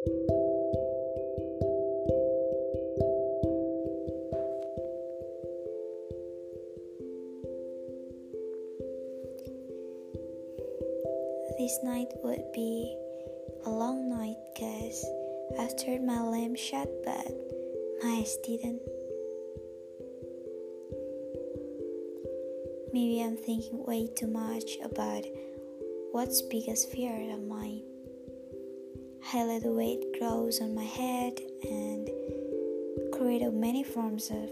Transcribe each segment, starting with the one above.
This night would be a long night cause after my lamp shut but my eyes didn't. Maybe I'm thinking way too much about what's biggest fear of mine. I let the weight grows on my head and create many forms of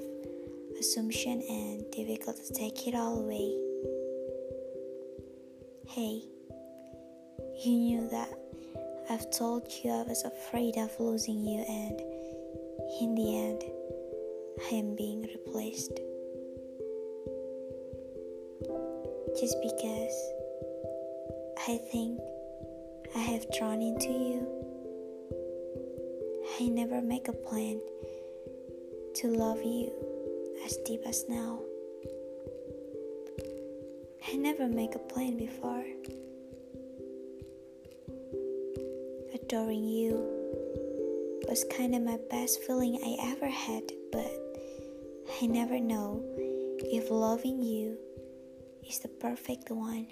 assumption and difficult to take it all away. Hey, you knew that I've told you I was afraid of losing you, and in the end, I am being replaced. Just because I think I have drawn into you, I never make a plan to love you as deep as now. I never make a plan before. adoring you was kind of my best feeling I ever had, but I never know if loving you is the perfect one.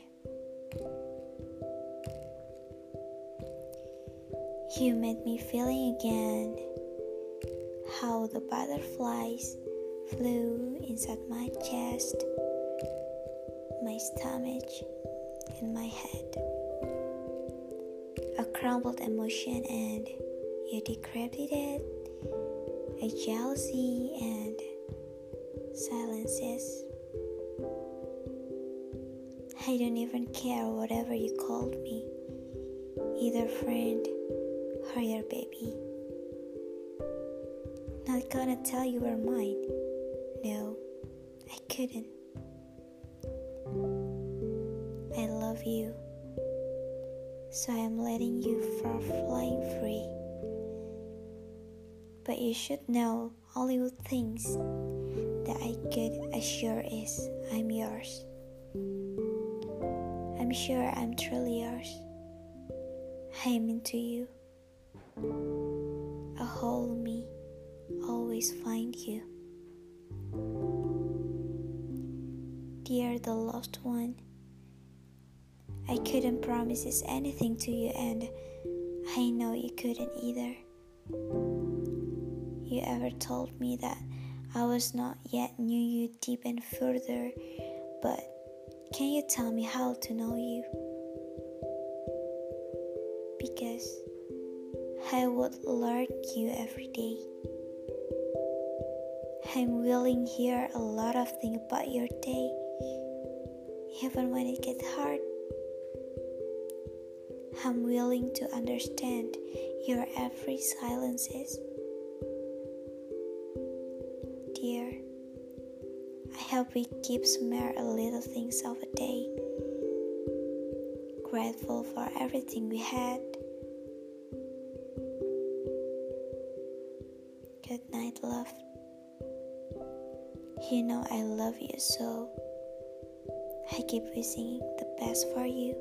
You made me feeling again. How the butterflies flew inside my chest, my stomach, and my head. A crumbled emotion and you decrypted it, a jealousy and silences. I don't even care whatever you called me, either friend your baby. Not gonna tell you were mine. No, I couldn't. I love you so I am letting you far flying free. But you should know all Hollywood thinks that I could assure is I'm yours. I'm sure I'm truly yours. I am into you. A whole me always find you. Dear the lost one, I couldn't promise anything to you, and I know you couldn't either. You ever told me that I was not yet knew you deep and further, but can you tell me how to know you? Because I would learn you every day. I'm willing hear a lot of things about your day, even when it gets hard. I'm willing to understand your every silences. Dear, I hope we keep somewhere a little things of a day. Grateful for everything we had. Good night, love. You know I love you so. I keep wishing the best for you.